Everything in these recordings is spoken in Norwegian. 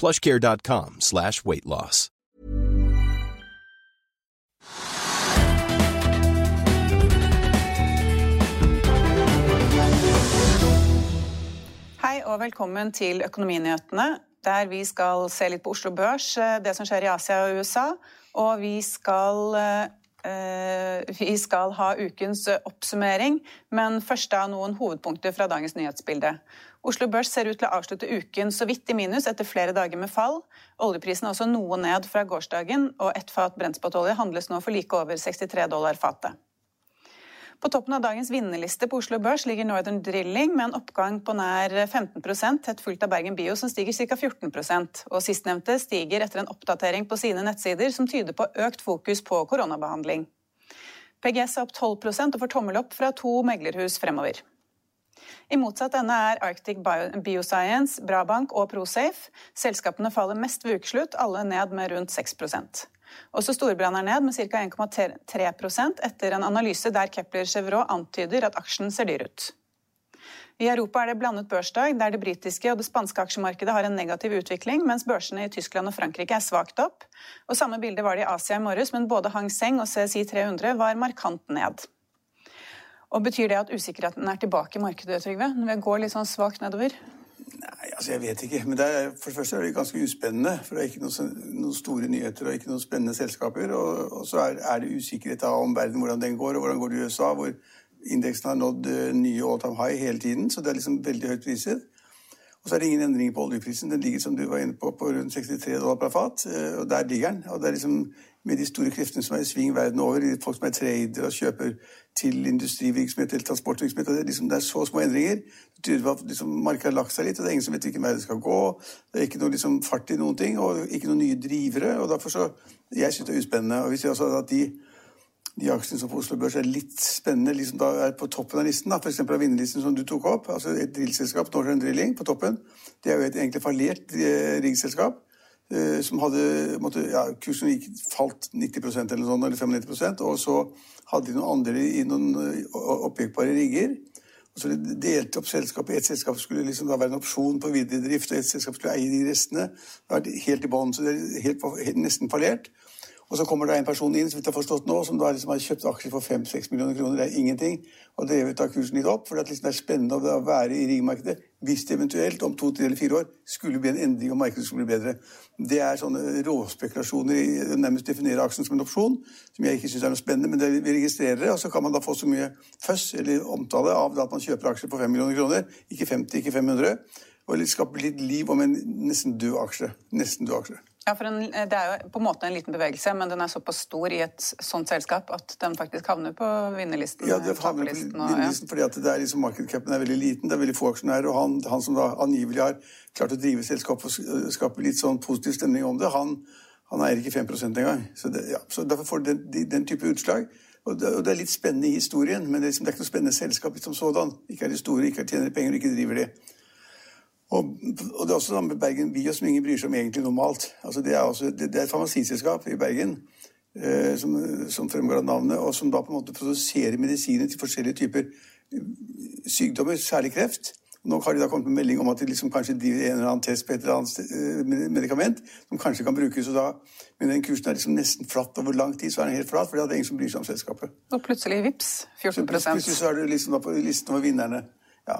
plushcare.com slash weight loss. Hei og velkommen til Økonominyhetene, der vi skal se litt på Oslo Børs, eh, det som skjer i Asia og USA. Og vi skal, eh, vi skal ha ukens oppsummering, men først da noen hovedpunkter fra dagens nyhetsbilde. Oslo Børs ser ut til å avslutte uken så vidt i minus etter flere dager med fall. Oljeprisen er også noe ned fra gårsdagen, og ett fat brentspotolje handles nå for like over 63 dollar fatet. På toppen av dagens vinnerliste på Oslo Børs ligger Northern Drilling med en oppgang på nær 15% tett fulgt av Bergen Bio, som stiger ca. 14% Og sistnevnte stiger etter en oppdatering på sine nettsider som tyder på økt fokus på koronabehandling. PGS er opp 12% og får tommel opp fra to meglerhus fremover. I motsatt ende er Arctic Bioscience, Brabank og Prosafe. Selskapene faller mest ved ukeslutt, alle ned med rundt 6 også storbrann er ned med ca. 1,3% etter en analyse der Kepler Chevrolet antyder at aksjen ser dyr ut. I Europa er det blandet børsdag, der det britiske og det spanske aksjemarkedet har en negativ utvikling, mens børsene i Tyskland og Frankrike er svakt opp. Og Samme bilde var det i Asia i morges, men både Hang Seng og CSI 300 var markant ned. Og Betyr det at usikkerheten er tilbake i markedet, Trygve? Når vi går litt sånn svakt nedover? Nei, altså Jeg vet ikke. Men er, for det første er det ganske uspennende. For det er ikke noen, noen store nyheter og ikke noen spennende selskaper. Og, og så er, er, det usikkerhet om verden, hvordan den går, og hvordan går det i USA, hvor indeksen har nådd uh, nye all time high hele tiden. Så det er liksom veldig høyt priset. Og så er det ingen endringer på oljeprisen. Den ligger som du var inne på, på rundt 63 dollar per fat. Uh, og der ligger den. Og det er liksom med de store kreftene som er i sving verden over, folk som er tradere og kjøper til industrivirksomhet eller transportvirksomhet. Det er, liksom, det er så små endringer. Det tyder på at liksom, markedet har lagt seg litt, og det er ingen som vet hvilken vei det skal gå. Det er ikke noe liksom, fart i noen ting, og ikke noen nye drivere. og derfor så, Jeg syns det er uspennende. og Vi ser også at de, de aksjene som på Oslo Børs er litt spennende, liksom da er på toppen av listen. F.eks. av vinnerlisten som du tok opp. altså Et drillselskap, Northern Drilling, på toppen. Det er jo et egentlig fallert eh, riggselskap. Eh, som hadde måtte, ja, Kursen gikk, falt 90% eller noe sånt, eller 95% og så hadde de noen andre i noen oppgikkbare oppjekkbare rigger. Og så de delte opp selskapet. Ett selskap skulle liksom da være en opsjon på videre drift, og ett selskap skulle eie de restene. Det var helt i bånn, så det er helt, nesten fallert. Og så kommer det en person inn som har forstått nå, som da liksom har kjøpt aksjer for 5-6 millioner kroner. Det er ingenting. Og drevet da kursen litt opp. For det, liksom det er spennende å være i ringmarkedet hvis det eventuelt om to, tre eller fire år skulle bli en endring og markedet skulle bli bedre. Det er sånne råspekulasjoner i nærmest definere aksjen som en opsjon, som jeg ikke syns er noe spennende. Men det, vi registrerer det, og så kan man da få så mye føss eller omtale av at man kjøper aksjer på 5 millioner kroner. Ikke 50, ikke 500. Og skape litt liv om en nesten død aksje. Nesten død aksje. Ja, for en, Det er jo på en måte en liten bevegelse, men den er såpass stor i et sånt selskap at den faktisk havner på vinnerlisten. Ja, det havner på vinnerlisten ja. fordi at det er liksom markedscapen er veldig liten, det er veldig få aksjonærer. Og han, han, som da angivelig har klart å drive selskapet og skape litt sånn positiv stemning om det, han, han eier ikke 5 engang. Så, det, ja, så derfor får det den, den, type utslag. Og det, og det, er litt spennende i historien, men det er, liksom, det er ikke noe spennende selskap som sådan. Ikke er de store, ikke tjener penger, ikke driver de. Og, og, det er også sånn med Bergen by, som ingen bryr seg om egentlig normalt. Altså det, er også, det, det, er et farmasiselskap i Bergen eh, som, som, fremgår av navnet, og som da på en måte produserer medisiner til forskjellige typer eh, sykdommer, særlig kreft. Nå har de da kommet med melding om at de liksom kanskje driver en eller annen test på et eller annet eh, medikament som kanskje kan brukes. og da, Men den kursen er liksom nesten flatt over lang tid, så er den helt flatt, for det er ingen som bryr seg om selskapet. Og plutselig vips, 14 så Plutselig så er det liksom da på listen over vinnerne. Ja,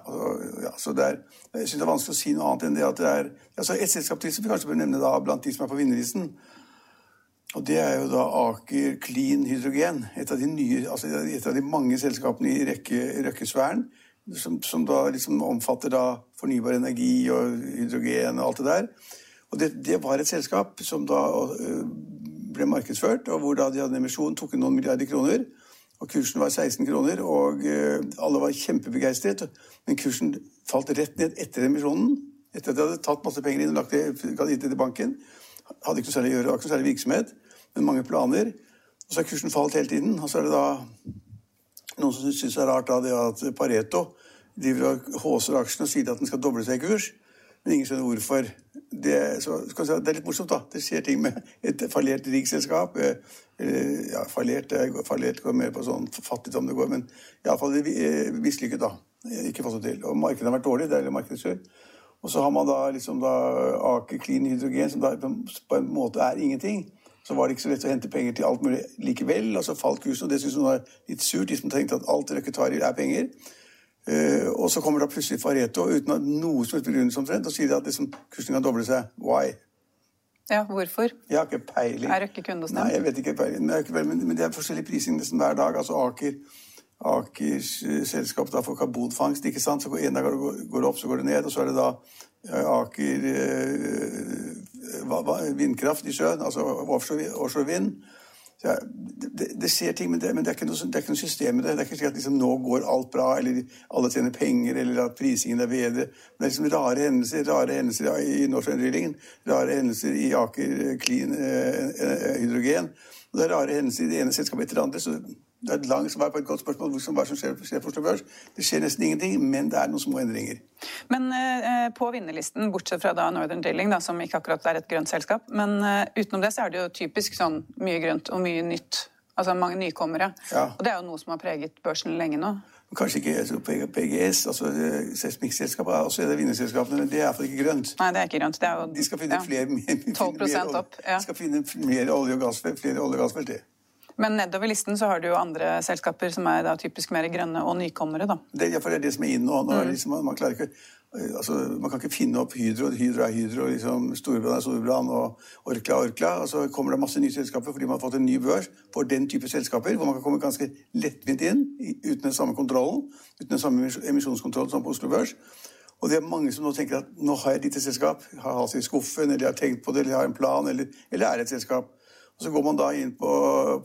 ja, så det er, Jeg syns det er vanskelig å si noe annet enn det at det er altså Et selskap til som vi kanskje bør nevne da, blant de som er på vinnerlisten, Og det er jo da Aker Clean Hydrogen. Et av de, nye, altså et av de mange selskapene i rekke, Røkkesfæren som, som, da liksom omfatter da fornybar energi og hydrogen og alt det der. Og det, det var et selskap som da øh, ble markedsført, og hvor da de hadde en emisjon, tok inn noen milliarder kroner. Og kursen var 16 kroner, og øh, alle var kjempebegeistret. Men kursen falt rett ned etter emisjonen. Etter at de hadde tatt masse penger inn og lagt det, ga det til banken. Hadde ikke noe særlig å gjøre, ikke noe særlig virksomhet men mange planer. Og så har kursen falt hele tiden. Og så er det da noen som syns det er rart da, det at Pareto driver og håser aksjen og sier at den skal doble seg i kurs. Men ingen skjønner hvorfor. Det, så, si, det, er litt morsomt, da. Det skjer ting med et fallert riksselskap. Eh, ja, fallert, fallert går mer på sånn fattigdom det går, men iallfall eh, mislykket, da. Ikke fått det til. Og markedet har vært dårlig. Det er markedskjør. Og så har man da liksom da Aker Clean Hydrogen, som da på en måte er ingenting så var det ikke så lett å hente penger til alt mulig likevel. Og så falt kursen, og det syntes hun var litt surt, de som tenkte at alt Røkke tar i, er penger. Uh, og så kommer da plutselig Fareto uten at noe som helst begrunnelse omtrent, og sier at liksom, kursen kan doble seg. Why? Ja, hvorfor? Jeg har ikke peiling. Er Røkke kunde hos dem? Nei, jeg vet ikke peiling. Men, men, men det er forskjellig prising nesten hver dag. Altså Aker Akers uh, selskap da for karbonfangst. ikke sant? Så En dag går det opp, så går det ned. Og så er det da Aker eh, vindkraft i sjøen, altså offshore, offshore vind. Ja, det, det, skjer ting, men, det, men det, er noe, det, er ikke noe, system i det. Det er ikke slik at liksom, nå går alt bra, eller alle tjener penger, eller at prisingen er bedre. Men det er liksom rare hendelser rare hendelser i Norsk Drilling, rare hendelser i Aker Clean eh, eh, Hydrogen. Og det er rare hendelser i det ene selskapet etter det andre. så det er et langt svar på et godt spørsmål hva som skjer, skjer. Det skjer nesten ingenting, men det er noen små endringer. Men eh, på vinnerlisten, bortsett fra da Northern Drilling, da, som ikke akkurat er et grønt selskap, men eh, utenom det så er det jo typisk sånn mye grønt og mye nytt. Altså mange nykommere. Ja. Og det er jo noe som har preget børsen lenge nå. Kanskje ikke PGS, altså seismikkselskapet, og også er det vinnerselskapene. men Det er iallfall ikke grønt. Nei, det er ikke grønt. Det er jo, de skal finne ja. flere, mer, 12 mer, opp. Ja. De skal finne mer olje- og gassfelt, flere olje- og gassfelt. Men nedover listen så har du jo andre selskaper som er da typisk mer grønne og nykommere, da. Det, det er det som er inn nå. nå er liksom, man, klarer ikke altså, man kan ikke finne opp Hydro. Hydro er Hydro, liksom, Storbrann er Storbrann og Orkla er Orkla. Og så kommer det masse nye selskaper fordi man har fått en ny børs for den type selskaper, hvor man kan komme ganske lettvint inn uten den samme kontrollen, uten den samme emisjonskontrollen som på Oslo Børs. Og det er mange som nå tenker at nå har jeg et lite selskap, har hatt det i skuffen, eller har tenkt på det, eller har en plan, eller, eller er et selskap. Og Så går man da inn på,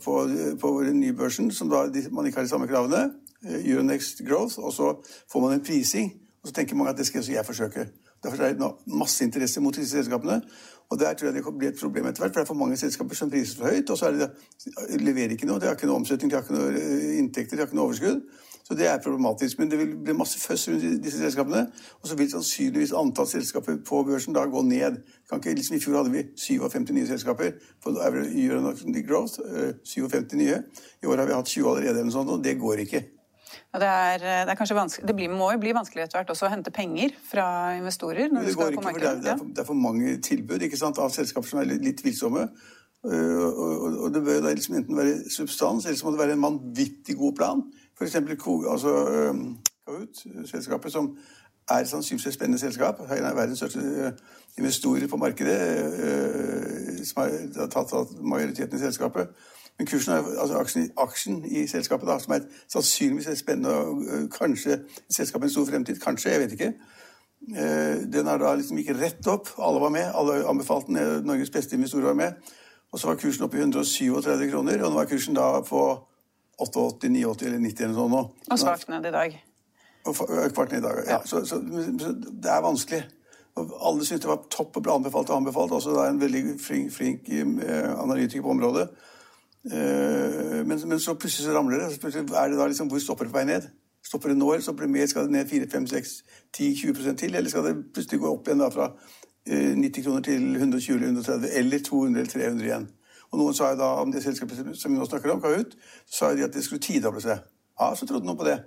på, på nybørsen, som da man ikke har de samme kravene, eh, Euronext Growth, og så får man en prising. Og så tenker mange at det skal jeg forsøke. Derfor er det masse interesse mot disse selskapene. Og der tror jeg det blir et problem etter hvert, for det er for mange selskaper som prises for høyt. Og så er det, leverer ikke noe, de har ikke noe omsetning, de har ikke noe eh, inntekter, de har ikke noe overskudd. Så det er problematisk. Men det vil bli masse føss rundt disse selskapene. Og så vil sannsynligvis antall selskaper på børsen da gå ned. Ikke, Liksom, I fjor hadde vi 57 nye selskaper på Euronext Growth. 57 eh, nye. I år har vi hatt 20 allerede, eller noe sånt, og det går ikke. Ja, det, er, eh, det, er det blir, må jo bli vanskelig etter hvert også å hente penger fra investorer? når det, går ikke, for det, er, det, er for, det er for mange tilbud sant, av selskaper som er litt, litt tvilsomme. Uh, og, det bør liksom enten være substans, eller så må det være en vanvittig god plan. F.eks. Altså, Kahoot, selskapet som er sannsynligvis et spennende selskap. En av verdens største øh, investorer på markedet, øh, som har tatt majoriteten i selskapet. Men kursen altså aksjen, aksjen, i selskapet, da, som er et sannsynligvis et spennende og øh, kanskje et selskap en stor fremtid, kanskje, jeg vet ikke. Den har da liksom gikk rett opp. Alle var med. Alle anbefalte. Norges beste investorer var med. Og så var kursen oppe i 137 kroner, og nå er kursen da på 88, 89 eller 90 eller noe sånt. Og svakt ned i dag. Og kvart ned i dag, ja. ja. Så, så, så, det er vanskelig. Alle syntes det var topp og ble anbefalt og anbefalt. Også det er en veldig flink, flink eh, analytiker på området. Eh, men, men, så plutselig så ramler det. Så plutselig er det da liksom, Hvor stopper det på vei ned? Stopper det nå, eller stopper det mer? Skal det ned 4-5-6-10-20% til? Eller skal det plutselig gå opp igjen da fra 90 eh, kroner til 120 eller 130? Eller 200 eller 300 igjen? Og noen sa jo da om det selskapet som vi nå snakker om, Kahoot, så sa de at det skulle tidoble seg. Ja, så trodde noen på det.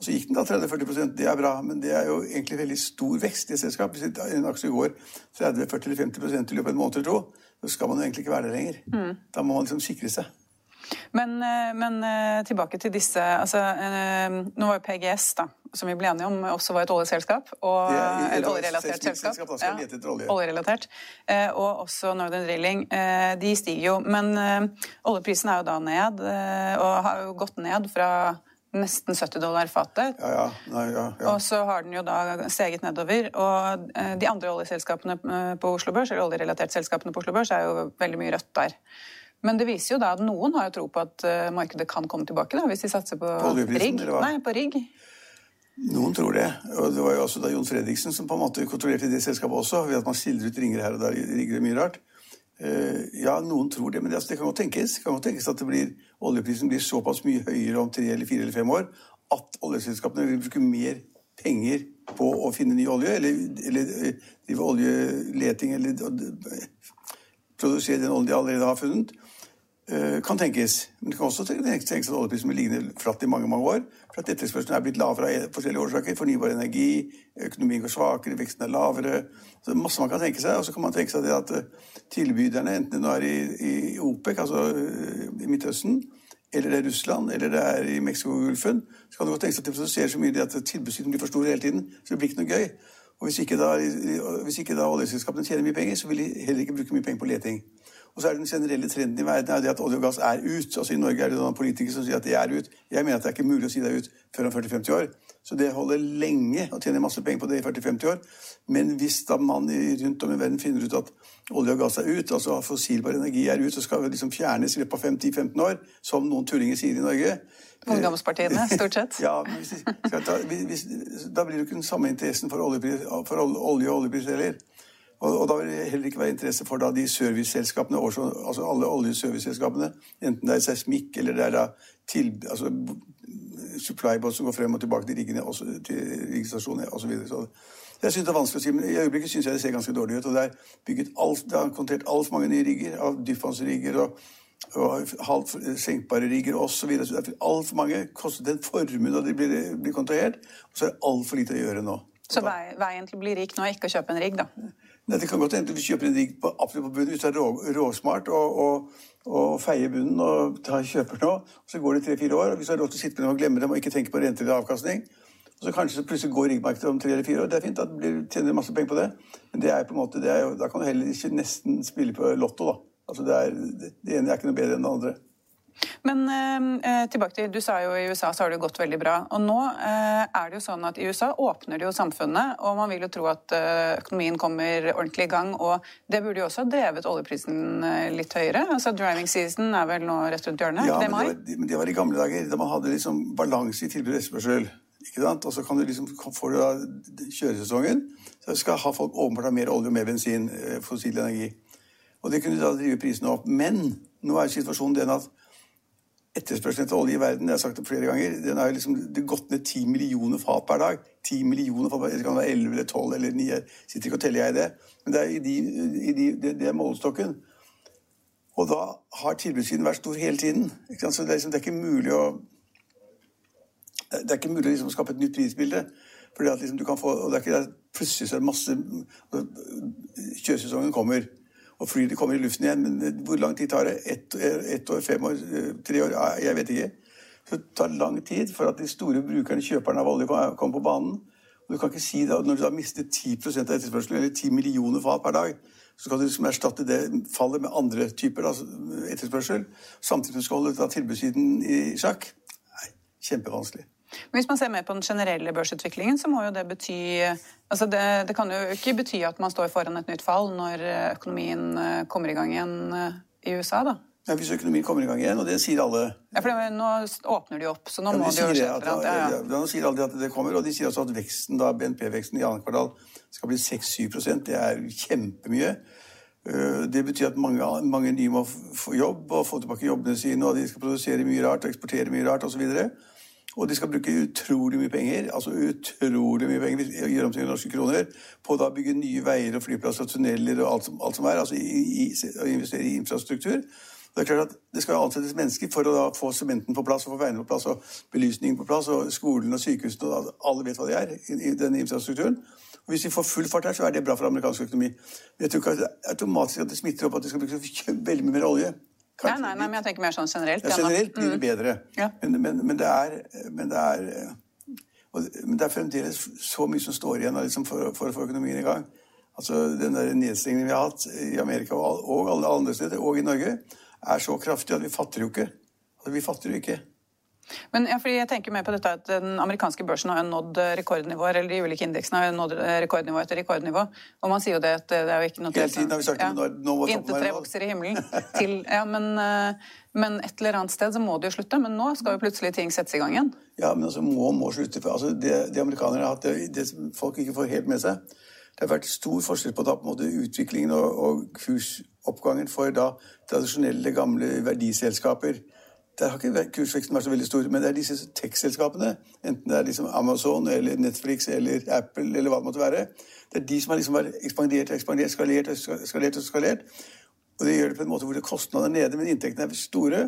Og så gikk den da 30-40% Det er bra, men det er jo egentlig veldig stor vekst i et selskap. Hvis en aksje går 30-40-50 i løpet av en måned eller to, så skal man jo egentlig ikke være der lenger. Mm. Da må man liksom sikre seg. Men, eh, men, eh, tilbake til disse altså, Nå var jo PGS, da, som vi ble enige om, også var et oljeselskap. Og, er, eller oljerelatert selskap. Ja, olje. Oljerelatert. Og også Northern Drilling. De stiger jo. Men oljeprisen er jo da ned, og har jo gått ned fra nesten 70 dollar fatet. Ja, ja. Nei, ja, og så har den jo da steget nedover. Og de andre oljeselskapene på Oslo Børs, eller oljerelaterte selskapene på Oslo Børs, er jo veldig mye rødt der. Men det viser jo da at noen har jo tro på at uh, markedet kan komme tilbake, da, hvis de satser på, rigg. Nei, på rigg. Noen tror det. Og det var jo også da Jon Fredriksen som på en måte kontrollerte det selskapet også, ved at man skildrer ut ringer her og der. rigger mye rart. Uh, ja, noen tror det, men det, altså, det kan godt tenkes. Det kan godt tenkes at blir, oljeprisen blir såpass mye høyere om tre eller fire eller fem år at oljeselskapene vil bruke mer penger på å finne ny olje, eller, eller eh, drive oljeleting, eller produsere den oljen de allerede har funnet. Eh, kan tenkes. Men det kan også tenkes at oljeprisen vil ligge flatt i mange mange år. For at etterspørselen er blitt lavere av forskjellige årsaker. Fornybar energi, økonomien går svakere, veksten er lavere. Så det er masse man kan tenke seg. Og så kan man tenke seg at eh, tilbyderne, enten det er i, i OPEC, altså eh, i Midtøsten, eller det er Russland, eller det er i Mexicogolfen, så kan det godt tenkes at de produserer så mye at tilbudssiden blir for stor hele tiden. Så det blir ikke noe gøy. Og hvis ikke da, hvis ikke da oljeselskapene tjener mye penger, så vil de heller ikke bruke mye penger på leting. Og så er Den generelle trenden i verden er det at olje og gass er ut. Altså I Norge er det noen politikere som sier at det er ut. Jeg mener at det er ikke mulig å si det er ut før om 40-50 år. Så det holder lenge å tjene masse penger på det i 40-50 år. Men hvis da man rundt om i verden finner ut at olje og gass er ut, altså fossilbar energi er ut, så skal det liksom fjernes i løpet av 5-10-15 år, som noen tullinger sier i Norge Ungdomspartiene, stort sett. ja, hvis, ta, hvis, Da blir det ikke den samme interessen for, oljepris, for olje og oljepris heller. Og, og, da vil det heller ikke være interesse for da de serviceselskapene, altså alle oljeserviceselskapene, enten det er seismikk eller det er da til, altså supply som går frem og tilbake til riggene, til riggstasjonene osv. Så, så jeg synes det er vanskelig å si, men I øyeblikket syns jeg det ser ganske dårlig ut. og Det er bygget alt, det har kontrert altfor mange nye rigger, av dypvannsrigger og, og halvt senkbare rigger osv. Så, så altfor mange kostet en formue da de blir, blir kontrahert, og så er det altfor lite å gjøre nå. Så veien til å bli rik nå er ikke å kjøpe en rigg, da? Nei, Det kan godt hende du kjøper en rigg på, på bunnen hvis du er rå, råsmart og, og, og, feier bunnen og tar, kjøper nå. Og så går det tre-fire år, og hvis du har råd til å sitte med dem og glemme dem og ikke tenke på renter eller avkastning, og så kanskje så plutselig går riggmarkedet om tre eller fire år. Det er fint, da tjener du masse penger på det. Men det er på en måte, er da kan du heller ikke nesten spille på Lotto, da. Altså det, er, det ene er ikke noe bedre enn det andre. Men eh, tilbake til, Du sa jo i USA så har det gått veldig bra. og Nå eh, er det jo sånn at i USA åpner det jo samfunnet, og man vil jo tro at eh, økonomien kommer ordentlig i gang. og Det burde jo også ha drevet oljeprisen eh, litt høyere. altså Driving season er vel nå rett rundt hjørnet? Ja, det, men det, var, men det var i gamle dager, da man hadde liksom balanse i tilbud og etterspørsel. Ikke sant? Og så kan du liksom, får du da kjøresesongen, så skal ha folk åpenbart ha mer olje og mer bensin, eh, fossil energi. Og det kunne da drive prisene opp. Men nå er situasjonen den at etterspørselen etter olje i verden jeg har sagt det flere ganger, den er liksom, gått ned 10 millioner fat per dag. 10 millioner fat, Det kan være 11 eller 12 eller 9. Jeg sitter ikke og teller jeg det. Men det er, i de, i de, det, det er målestokken. Og da har tilbudssiden vært stor hele tiden. Så det er, liksom, det er, ikke mulig å det er ikke mulig å liksom skape et nytt prisbilde. Fordi at liksom du kan få, og det er ikke det Plutselig så er det masse Kjøresesongen kommer og flyene kommer i luften igjen. Men eh, hvor lang tid tar det? Ett et år, fem år, eh, tre år? Jeg vet ikke. Så det tar lang tid for at de store brukerne, kjøperne av olje, kommer på banen. Og du kan ikke si det, Når du da mister 10% av etterspørselen, eller 10 millioner fat per dag, så kan du liksom erstatte det fallet med andre typer da, etterspørsel. Samtidig som du skal holde tilbudssiden i sjakk. Nei, kjempevanskelig. Men Hvis man ser mer på den generelle børsutviklingen, så må jo det bety altså det, det, kan jo ikke bety at man står foran et nytt fall når økonomien eh, kommer i gang igjen eh, i USA, da? Ja, Hvis økonomien kommer i gang igjen, og det sier alle Ja, for Nå åpner de opp, så nå ja, må de jo skje et ja. Nå sier alle at det kommer, og de sier også at veksten da, BNP-veksten i annet kvartal skal bli 6-7 Det er kjempemye. Eh, det betyr at mange, mange nye må få jobb og få tilbake jobbene sine, og de skal produsere mye rart og eksportere mye rart osv. Og de skal bruke utrolig mye penger altså utrolig mye penger, gjøre om til norske kroner, på å bygge nye veier og flyplasser og tunneler og alt som, alt som er. altså i, i, Å investere i infrastruktur. Det er klart at det skal ansettes mennesker for å da få sementen på plass, og få veiene på plass, og belysningen på plass, og skolen og sykehusene og Alle vet hva det er i, denne infrastrukturen. Og Hvis vi får full fart her, så er det bra for amerikansk økonomi. Men jeg tror ikke at det automatisk at det smitter opp at de skal bruke veldig mye mer olje. Nei, nei, nei, men jeg tenker mer sånn generelt. Ja, generelt blir det Mm. bedre. Mm. Men, men, men det er, men det er eh, men det er fremdeles så mye som står igjen liksom, for, for å få økonomien i gang. Altså, Den der nedstengningen vi har hatt i Amerika og alle andre steder, og i Norge, er så kraftig at vi fatter jo ikke. Altså, vi fatter jo ikke. Men ja, fordi jeg tenker mer på dette at Den amerikanske børsen har nådd rekordnivåer, eller de ulike indeksene har nådd rekordnivå etter rekordnivå. Og man sier jo det at det er jo ikke noe Hele tiden har vi sagt det, nå må Intet tre vokser i himmelen. Til, ja, men, eh, men et eller annet sted så må det jo slutte. Men nå skal jo plutselig ting settes i gang igjen. Ja, men altså må må slutte. For, altså, det, det amerikanere har hatt, det, det som folk ikke får helt med seg Det har vært stor forskjell på da, på en måte, utviklingen og, og kursoppgangen for da, tradisjonelle, gamle verdiselskaper. Der har ikke kursveksten vært så veldig stor, men det er disse tech-selskapene, enten det er liksom Amazon eller Netflix eller Apple eller hva det måtte være, det er de som har liksom ekspandert, ekspandert, skalert og skalert og skalert. Og det gjør det på en måte hvor kostnadene er nede, men inntektene er store.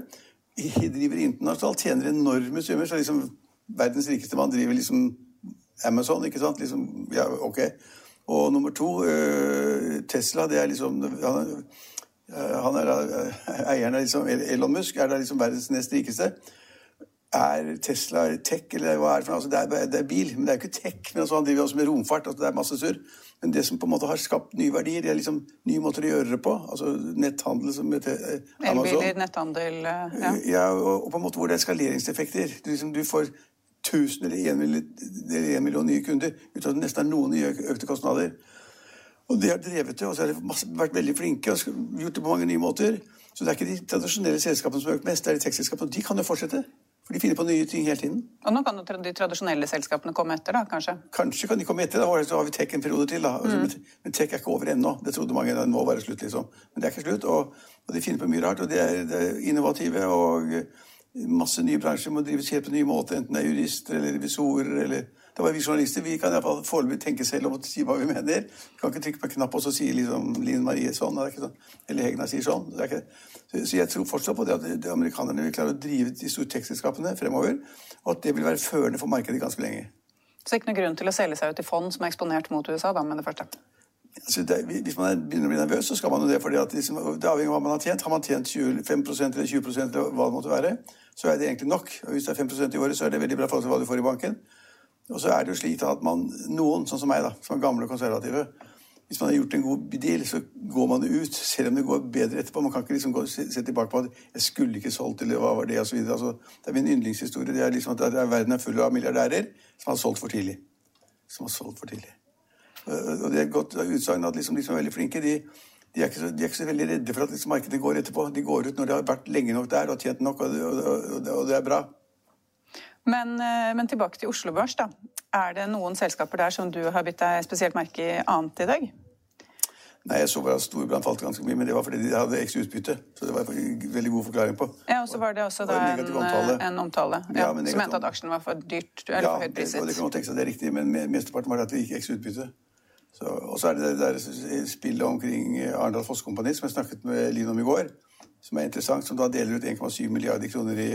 De driver internasjonalt, tjener enorme summer. Så liksom verdens rikeste mann driver liksom Amazon, ikke sant? Liksom, ja, ok. Og nummer to, øh, Tesla, det er liksom han, øh, er da øh, eieren av liksom Elon Musk, er da liksom verdens nest rikeste. Er Tesla tech, eller hva er det for noe? Altså, det, er, det er bil, men det er jo ikke tech. Men altså, han driver også med romfart, altså, det er masse surr. Men det som på en måte har skapt nye verdier, det er liksom nye måter å gjøre det på. Altså netthandel som heter eh, Amazon. Elbiler, netthandel eh, ja. Ja, og, og på en måte hvor det er skaleringseffekter. Du, liksom, du får 1000 eller 1 million, eller 1 million nye kunder uten at det nesten er noen nye økte kostnader. Og det har drevet det, og så har de vært veldig flinke og gjort det på mange nye måter. Så det er ikke de tradisjonelle selskapene som har økt mest, det er de tekstselskapene. Og de kan jo fortsette. For de finner på nye ting hele tiden. Og nå kan jo de tradisjonelle selskapene komme etter, da, kanskje. Kanskje kan de komme etter, da, så har vi tech en periode til. da. Mm. men, men tech er ikke over ennå. Det trodde mange Det må være slutt, liksom. Men det er ikke slutt, og, og de finner på mye rart. Og de er, de er innovative, og eh, masse nye bransjer må drives helt på nye måter, enten det er jurister eller revisorer eller det var vi journalister. Vi kan i hvert fall foreløpig tenke selv om å si hva vi mener. Vi kan ikke trykke på en knapp og så si liksom Linn Marie sånn, sånn. eller Hegna sier sånn. Så, så jeg tror fortsatt på det at de amerikanerne vil klare å drive de store tekstselskapene fremover, og at det vil være førende for markedet ganske lenge. Så ikke noen grunn til å selge seg ut i fond som er eksponert mot USA, da, med det første. Altså, det, hvis man er- begynner å bli nervøs, så skal man jo det. fordi at liksom, Det avhenger av hva man har tjent. Har man tjent 25 eller 20 eller hva det måtte være, så er det egentlig nok. Og Hvis det er 5 i året, så er det veldig bra forhold til hva du får i banken. Og så er det jo slik at man, noen, sånn som meg, da, som er gamle konservative Hvis man har gjort en god deal, så går man ut, selv om det går bedre etterpå. Man kan ikke liksom gå, se, se tilbake på at 'jeg skulle ikke solgt', eller 'hva var det', osv. Altså, det er min yndlingshistorie. Det er liksom at er, verden er full av milliardærer som har solgt for tidlig. Som har solgt for tidlig. Og det er et godt utsagn at liksom, de som er veldig flinke, de, de, er så, de er ikke så veldig redde for at liksom, markedet går etterpå. De går ut når de har vært lenge nok der og tjent nok, og, og, og, og det er bra. Men, eh, men tilbake til Oslo Børs, da. Er det noen selskaper der som du har bitt deg spesielt merke i annet i dag? Nei, Jeg så bare at Storbrann falt ganske mye, men det var fordi de hadde ekstra utbytte. Så det var en veldig god forklaring på. Ja, og så var det også da en en, omtale. en omtale ja, Ja, som mente at aksjen var for dyrt eller Ja, for høyt det, og det kan man tenke seg det er riktig, men mesteparten var at det gikk ekstra utbytte. Og så er det det der spillet omkring Arendal Foss Kompani, som jeg snakket med Lino om i går, som er interessant, som da deler ut 1,7 milliarder kroner i,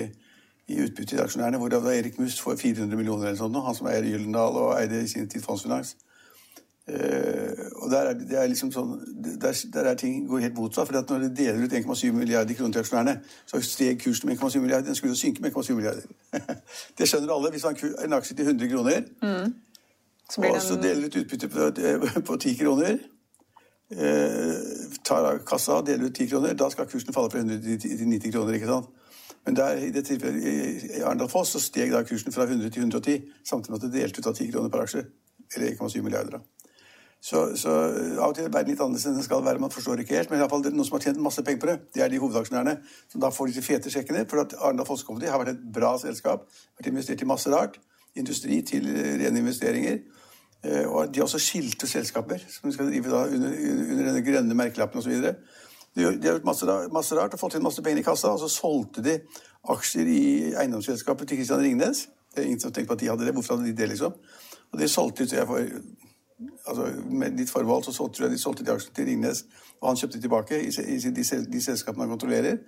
i utbytte til aksjonærene, hvorav da Erik Must får 400 millioner eller sånt, nå, han som eier Gyllendal og eide i sin tid Fondsfinans. Uh, og der er, det er liksom sånn, der, der er ting går helt motsatt. for når de deler ut 1,7 milliarder kroner til aksjonærene, så steg kursen med 1,7 milliarder. Den skulle jo synke med 1,7 milliarder. det skjønner alle. Hvis man har en aksje til 100 kroner, Så blir og så deler ut utbytte på, på 10 kroner, uh, tar kassa og deler ut 10 kroner, da skal kursen falle fra 100 til, til 90 kroner. ikke sant? Men der, i det tilfellet i Arendal Foss så steg da kursen fra 100 til 110, samtidig med at det delte ut av 10 kroner per aksje. Eller 1,7 milliarder. Så, så eh, av og til er verden litt annerledes enn den skal være. Man forstår ikke helt, men i alle fall det er noen som har tjent masse penger på det. Det er de hovedaksjonærene som da får disse fete sjekkene. For at Arendal Foss Company har vært et bra selskap. Vært investert i masse rart. Industri til rene investeringer. Eh, Og de har også skilte selskaper som skal drive da under, under denne grønne merkelappen osv. De, har gjort masse, masse rart og fått inn masse penger i kassa, og så solgte de aksjer i eiendomsselskapet til Christian Ringnes. Det er ingen som tenker på at de hadde det. Hvorfor hadde de det, liksom? Og de solgte ut, så altså Med litt forbehold så så tror jeg de solgte de aksjene til Ringnes, og han kjøpte tilbake i, i de, de selskapene han kontrollerer.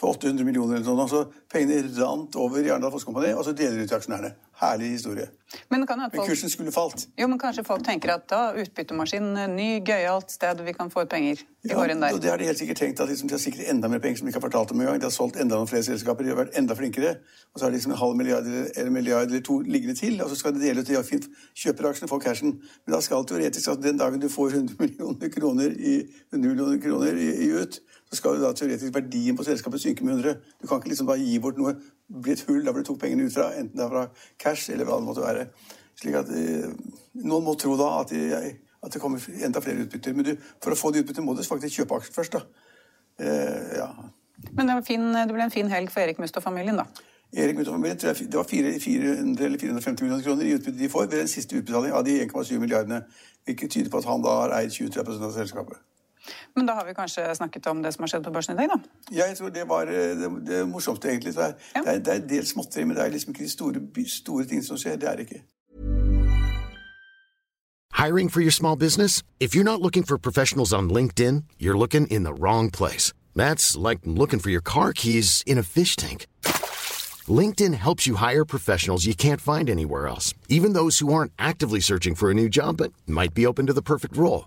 For 800 millioner eller noe sånt. Så pengene rant over i Arendal Fosskompani, og så deler de ut til aksjonærene. Herlig historie. Men, men, kursen skulle falt. Jo, men kanskje folk tenker at da utbyttemaskin, ny, gøyalt sted vi kan få ut penger i ja, årene der. Det har de helt sikkert tenkt at liksom, de har sikkert enda mer penger som de ikke har fortalt om engang. De har solgt enda noen flere selskaper, de har vært enda flinkere. Og så har de liksom en halv milliard eller milliard eller to liggende til, og så skal de dele ut de fint kjøper aksjene, får cashen. Men da skal teoretisk at den dagen du får 100 millioner kroner i, 100 millioner kroner i, i ut, så skal jo da teoretisk verdien på selskapet synke med 100. Du kan ikke liksom bare gi bort noe, bli et hull der hvor du tok pengene ut fra, enten det er fra cash eller hva det måtte være. Slik at eh, Noen må tro da at, de, at det kommer enda flere utbytter. Men du, for å få de utbyttene må du faktisk kjøpe aksjer først. da. Eh, ja. Men det, fin, det, ble en fin helg for Erik Must og familien, da? Erik Must og familien, Det var 400 eller 450 millioner kroner i utbytte de får ved den siste utbetaling av de 1,7 milliardene. Hvilket tyder på at han da har eid 23% av selskapet. Men da har vi kanskje snakket om det som har skjedd på børsen i dag, da? Ja, jeg tror det var eh, det, det morsomste, egentlig. Det er, ja. det, er, det er en del småtteri, men det er liksom ikke de store, store ting som skjer. Det er det ikke. Hiring for your small business? If you're not looking for professionals on LinkedIn, you're looking in the wrong place. That's like looking for your car keys in a fish tank. LinkedIn helps you hire professionals you can't find anywhere else, even those who aren't actively searching for a new job but might be open to the perfect role.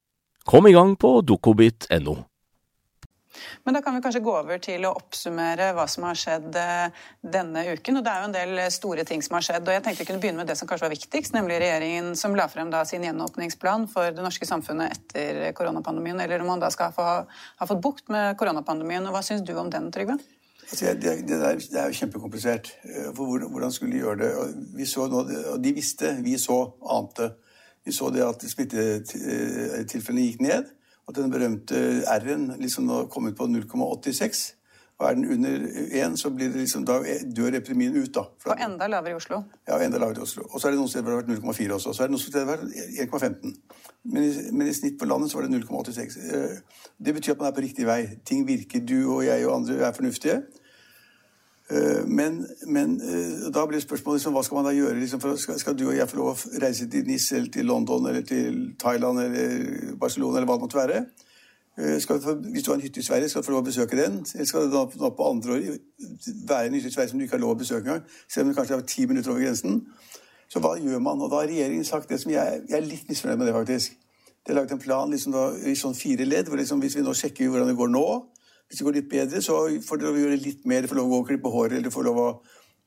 Kom i gang på dokobit.no. Men da kan vi kanskje gå over til å oppsummere hva som har skjedd eh, denne uken. Og det er jo en del store ting som har skjedd. Og jeg tenkte vi kunne begynne med det som kanskje var viktigst, nemlig regjeringen som la frem da sin gjenåpningsplan for det norske samfunnet etter koronapandemien. Eller om man da skal få, ha fått bukt med koronapandemien. Og hva syns du om den, Trygve? Altså, det, det, der, det, er jo kjempekomplisert. Eh, for hvordan skulle de gjøre det? Vi så nå, og de visste, vi så, ante. Vi så det at smittetilfellene gikk ned. At den berømte R-en liksom nå kom ut på 0,86. Og er den under 1, så blir det liksom, dør epidemien ut. da. Og enda lavere i Oslo? Ja, enda lavere i Oslo. Og så er det noen steder hvor det har vært 0,4 også. Så er det noen steder hvor det har vært 1,15. Men, men, i snitt på landet så var det 0,86. Eh, det betyr at man er på riktig vei. Ting virker. Du og jeg og andre er fornuftige. Eh, men, men, eh, da blir spørsmålet liksom, hva skal man da gjøre? Liksom, skal, skal, du og jeg få lov å reise til NIS eller til London eller til Thailand eller Barcelona eller hva det måtte være? Eh, få, hvis du har en hytte i Sverige, skal du få lov å besøke den? Eller skal da, da på andre år være en hytte i Sverige som du ikke har lov å besøke engang? Selv om du kanskje er ti minutter over grensen? Så hva gjør man? Og da har regjeringen sagt det som jeg, jeg er litt misfornøyd med det, faktisk. De har laget en plan liksom da, i sånn fire ledd, hvor liksom, hvis vi nå sjekker hvordan det går nå hvis det går litt bedre, så får dere gjøre litt mer. Får lov å klippe håret, eller får lov å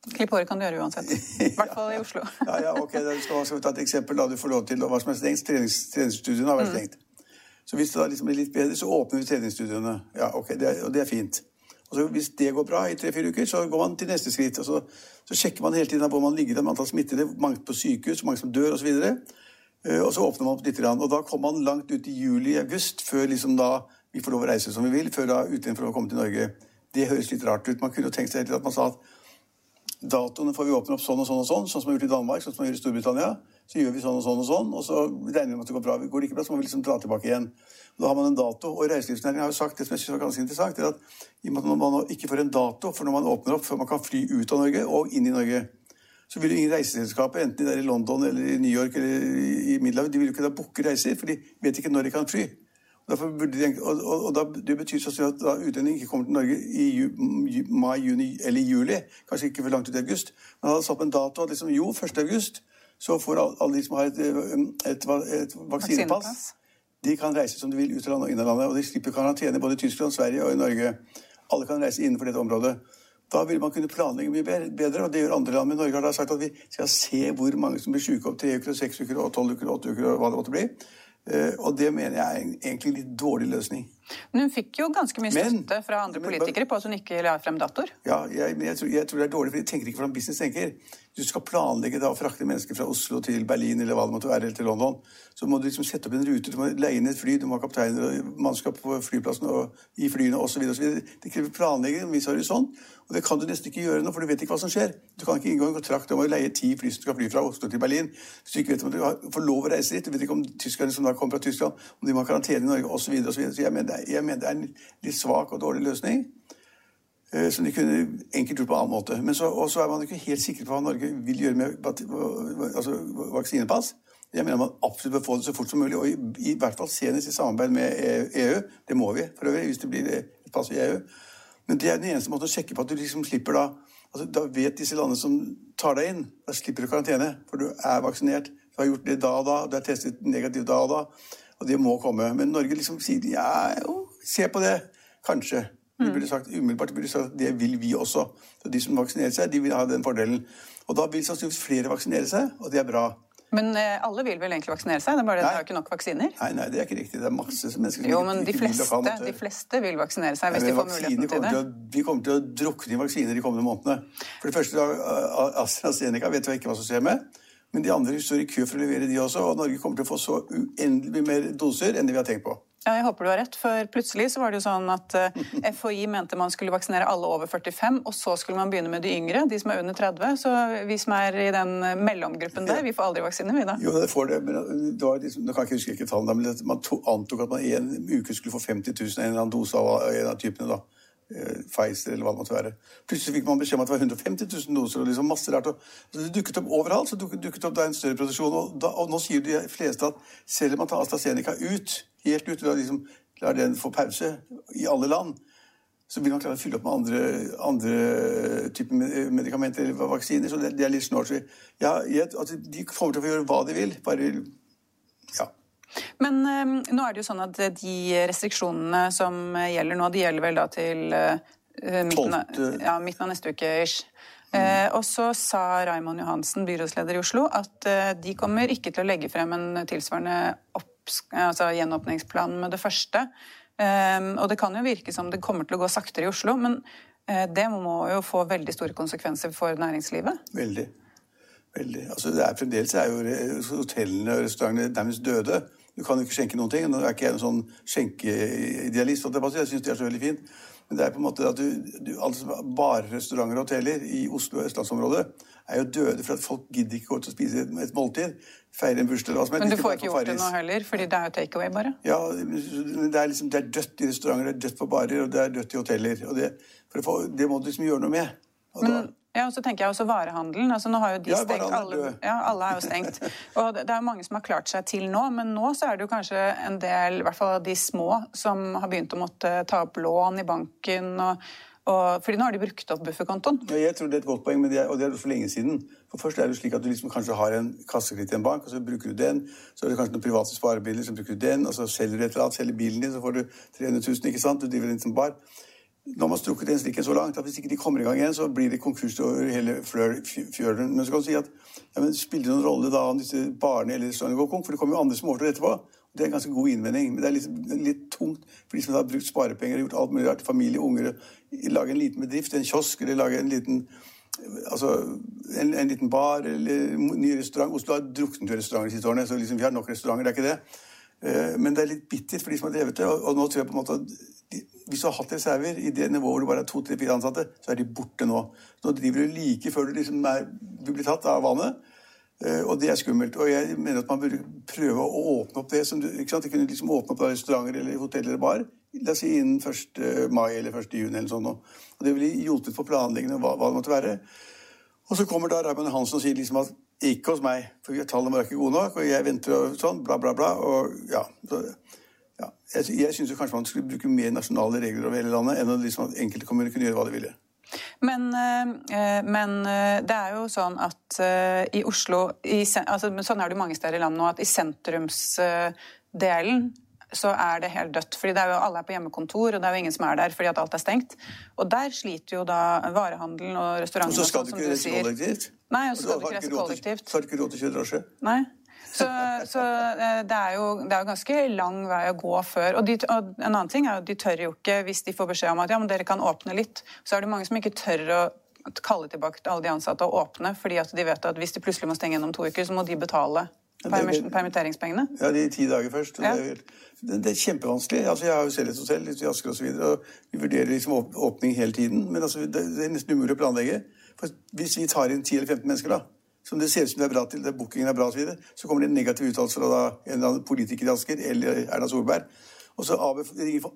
Klippe håret kan du gjøre uansett. I hvert fall i Oslo. ja, ja, ok. Da skal, vi ta et eksempel. da Du får lov til hva som er stengt. Trenings, treningsstudiene har vært mm. stengt. Så hvis det da liksom blir litt bedre, så åpner vi treningsstudiene. Ja, ok, det er, Og det er fint. Og så Hvis det går bra i tre-fire uker, så går man til neste skritt. og Så, så sjekker man hele tiden hvor man ligger, antall smittede, mange på sykehus, mange som dør osv. Og, så og så åpner man opp litt. Og da kommer man langt ut i juli-august, før liksom da vi får lov å reise som vi vil, før da utenfor å komme til Norge. Det høres litt rart ut. Man kunne tenkt seg at man sa at datoene får vi åpne opp sånn og sånn og sånn, sånn som man har gjort i Danmark, sånn som man gjør i Storbritannia. Så gjør vi sånn og sånn og sånn, og så regner vi med at det går bra. Går det ikke bra, så må vi liksom dra tilbake igjen. Da har man en dato. Og reiselivsnæringen har jo sagt det som jeg synes var ganske interessant, er at i og med at man ikke får en dato for når man åpner opp før man kan fly ut av Norge og inn i Norge, så vil jo ingen reiseselskaper, enten de er i London eller i New York eller i Middelhavet, de vil jo ikke da booke reiser, for de vet ikke når de kan fly. De, og, og, og da, Det betyr sånn at da utlendingen ikke kommer til Norge i ju, mai, juni eller juli, kanskje ikke for langt ut i august, men hadde satt en dato at liksom, jo, 1. august så får alle de som har et, et, et vaksinepass, de kan reise som de vil ut av landet og inn av landet. Og de slipper karantene både i Tyskland, Sverige og i Norge. Alle kan reise innenfor dette området. Da vil man kunne planlegge mye bedre, og det gjør andre land. Men Norge har da sagt at vi skal se hvor mange som blir syke om tre uker, seks uker, og tolv uker, åtte uker og hva det måtte bli. Eh, og det mener jeg er egentlig en litt dårlig løsning. Men hun fikk jo ganske mye støtte fra andre politikere på at hun ikke la frem datoer. Ja, jeg, jeg, tror, jeg, tror, det er dårlig, for de tenker ikke hvordan business tenker. Du skal planlegge da å frakte mennesker fra Oslo til Berlin eller hva det måtte være, eller til London, så må du liksom sette opp en rute, du må leie inn et fly, du må ha kapteiner og mannskap på flyplassen og i flyene osv. Det krever planlegging, en viss horisont. Og det kan du nesten ikke gjøre nå, for du vet ikke hva som skjer. Du kan ikke inngå en kontrakt om å leie ti fly som skal fly fra Oslo til Berlin. Hvis du ikke vet om du får lov å reise dit. Du vet ikke om tyskerne som da kommer fra Tyskland, om de må ha karantene i Norge osv. Så, videre, og så, videre. så jeg mener, jeg mener det er en litt svak og dårlig løsning. Eh, som de kunne enkelt gjort på en annen måte. Men så, også er man ikke helt sikker på hva Norge vil gjøre med altså, vaksinepass. Jeg mener man absolutt bør få det så fort som mulig, og i, i hvert fall senest i samarbeid med EU. Det må vi for øvrig, hvis det blir et pass i EU. Men det er den eneste måten å sjekke på at du liksom slipper da altså, Da vet disse landene som tar deg inn, da slipper du karantene. For du er vaksinert, du har gjort det da og da, du er testet negativt da og da. Og det må komme. Men Norge liksom sier ja, jo, se på det. Kanskje. Vi burde sagt, umiddelbart burde sagt at det vil vi også. Så De som vaksinerer seg, de vil ha den fordelen. Og Da vil sannsynligvis flere vaksinere seg, og det er bra. Men eh, alle vil vel egentlig vaksinere seg? Det er bare det, det er ikke nok vaksiner? Nei, nei, det er ikke riktig. Det er masse mennesker som jo, men ikke, de fleste, vil kan, de fleste vil vaksinere seg hvis nei, de får muligheten til det. Til å, vi kommer til å drukne i vaksiner de kommende månedene. For det første, AstraZeneca vet vi ikke hva som skjer med. Men de andre står i kø for å levere, de også. Og Norge kommer til å få så uendelig mer doser enn det vi har tenkt på. Ja, jeg håper du har rett, for plutselig så var det jo sånn at eh, FHI mente man skulle vaksinere alle over 45, og så skulle man begynne med de yngre, de som er under 30. Så vi som er i den eh, mellomgruppen der, vi får aldri vaksine, vi da. Jo, det får det, men det var liksom, nå kan jeg ikke huske ikke tallene, men man antok at man i en uke skulle få 50 000 en eller annen dose av en av typene. da. Eh, Pfizer eller hva det måtte være. Plutselig fikk man beskjed om at det var 150 000 doser. og liksom masse rart. Og, det dukket opp overalt. så dukket, dukket opp da en større produksjon. Og, da, og, nå sier de fleste at selv om man tar AstraZeneca ut, helt ut, og liksom lar den få pause i alle land, så vil man klare å fylle opp med andre, andre typer medikamenter eller vaksiner. Så det, det er litt snålt. Ja, altså, de kommer til å få gjøre hva de vil. bare ja. Men um, nå er det jo sånn at de restriksjonene som gjelder nå, de gjelder vel da til uh, midten, av, ja, midten, av, neste uke ish. Uh, og så sa Raymond Johansen, byrådsleder i Oslo, at eh, de kommer ikke til å legge frem en tilsvarende altså gjenåpningsplan med det første. Eh, og det kan jo virke som det kommer til å gå saktere i Oslo, men det må jo få veldig store konsekvenser for næringslivet? Veldig. Veldig. Altså, det er, fremdeles er jo hotellene og restaurantene nærmest døde. Du kan jo ikke skjenke noen ting. Nå er ikke jeg en sånn skjenkeidealist, jeg syns det er så veldig fint. Men det er på en måte at du, du altså Bare restauranter og hoteller i Oslo og østlandsområdet er jo døde for at folk gidder ikke gå ut og spise et, et måltid. Feire en bursdag eller hva som helst. Men du får ikke gjort det nå heller, fordi det er jo takeaway, bare? Ja, det er, liksom, det er dødt i restauranter, det er dødt på barer, og det er dødt i hoteller. og Det, få, det må du liksom gjøre noe med. Og Men, da, ja, og så tenker jeg også varehandelen. altså Nå har jo de ja, stengt. Alle, ja, alle er jo stengt. Og det er jo mange som har klart seg til nå, men nå så er det jo kanskje en del, i hvert fall de små, som har begynt å måtte ta opp lån i banken. og, og fordi nå har de brukt opp bufferkontoen. Ja, jeg tror det er et godt poeng, men det er, og det er for lenge siden. For Først er det slik at du liksom kanskje har en kassekreditt i en bank, og så bruker du den. Så er det kanskje noen private sparebiler, så bruker du den, og så selger du et eller annet, selger bilen din, så får du 300 000, ikke sant? Du driver en liten bar når man strukket den strikken så langt at hvis ikke de kommer i gang igjen, så blir det konkurs over hele fjølen. Men så kan du si at ja, men spiller det noen rolle da om disse barene eller restaurantene går konk? For det kommer jo andre som overtar etterpå. Det er en ganske god innvending. Men det er litt, litt tungt for de som har brukt sparepenger og gjort alt mulig rart. Familie, unger. Lage en liten bedrift, en kiosk, eller lage en liten Altså en, en liten bar eller ny restaurant. Oslo har druknet i restauranter de siste årene, så liksom, vi har nok restauranter. Det er ikke det. Eh, men det er litt bittert for de som har drevet det. Og nå tror jeg på en måte at hvis du har hatt reserver i det nivået hvor du bare er to-tre-fire ansatte, så er de borte nå. Nå driver du like før du liksom er, du blir tatt av vannet. Eh, og det er skummelt. Og jeg mener at man burde prøve å åpne opp det. Som du, ikke sant? De kunne liksom åpne opp restauranter eller hotell eller bar la oss si innen 1. mai eller 1. juni. eller sånn. Og det ville hjulpet på planleggingen hva, hva det måtte være. Og så kommer da Raymond Hansen og sier liksom at ikke hos meg, for tallene var ikke gode nok, og jeg venter og sånn, bla, bla, bla. og ja, så Ja, jeg jeg syns kanskje man skulle bruke mer nasjonale regler over hele landet enn at liksom at enkelte kommuner kunne gjøre hva de ville. Men, eh, men eh, det er jo sånn at eh, i Oslo i, altså, Sånn er det jo mange steder i landet nå, at i sentrumsdelen så er det helt dødt. fordi det er jo Alle er på hjemmekontor, og det er jo ingen som er der fordi at alt er stengt. Og der sliter jo da varehandelen og restaurantene. Og så skal du ikke reise kollektivt? Nei, og så skal du ikke reise kollektivt. Så har du ikke råd til å kjøre drosje? Nei. Så, så det, er jo, det er jo ganske lang vei å gå før. Og, de, og, en annen ting er at de tør jo ikke, hvis de får beskjed om at ja, men dere kan åpne litt, så er det mange som ikke tør å kalle tilbake til alle de ansatte og åpne, fordi at de vet at hvis de plutselig må stenge gjennom to uker, så må de betale permitteringspengene. Ja, de ti dager først. Ja. Det, er, det, er, kjempevanskelig. Altså, jeg har jo selv et hotell i Asker osv. Og, og vi vurderer liksom åpning hele tiden. Men altså, det, er nesten umulig å planlegge. For hvis vi tar inn 10 eller 15 mennesker, da, som det ser ut som det er bra til, det bookingen er bra osv., så, videre, så kommer det en negativ uttalelse fra da, en eller annen politiker i Asker eller Erna Solberg. Og så AB, ringer,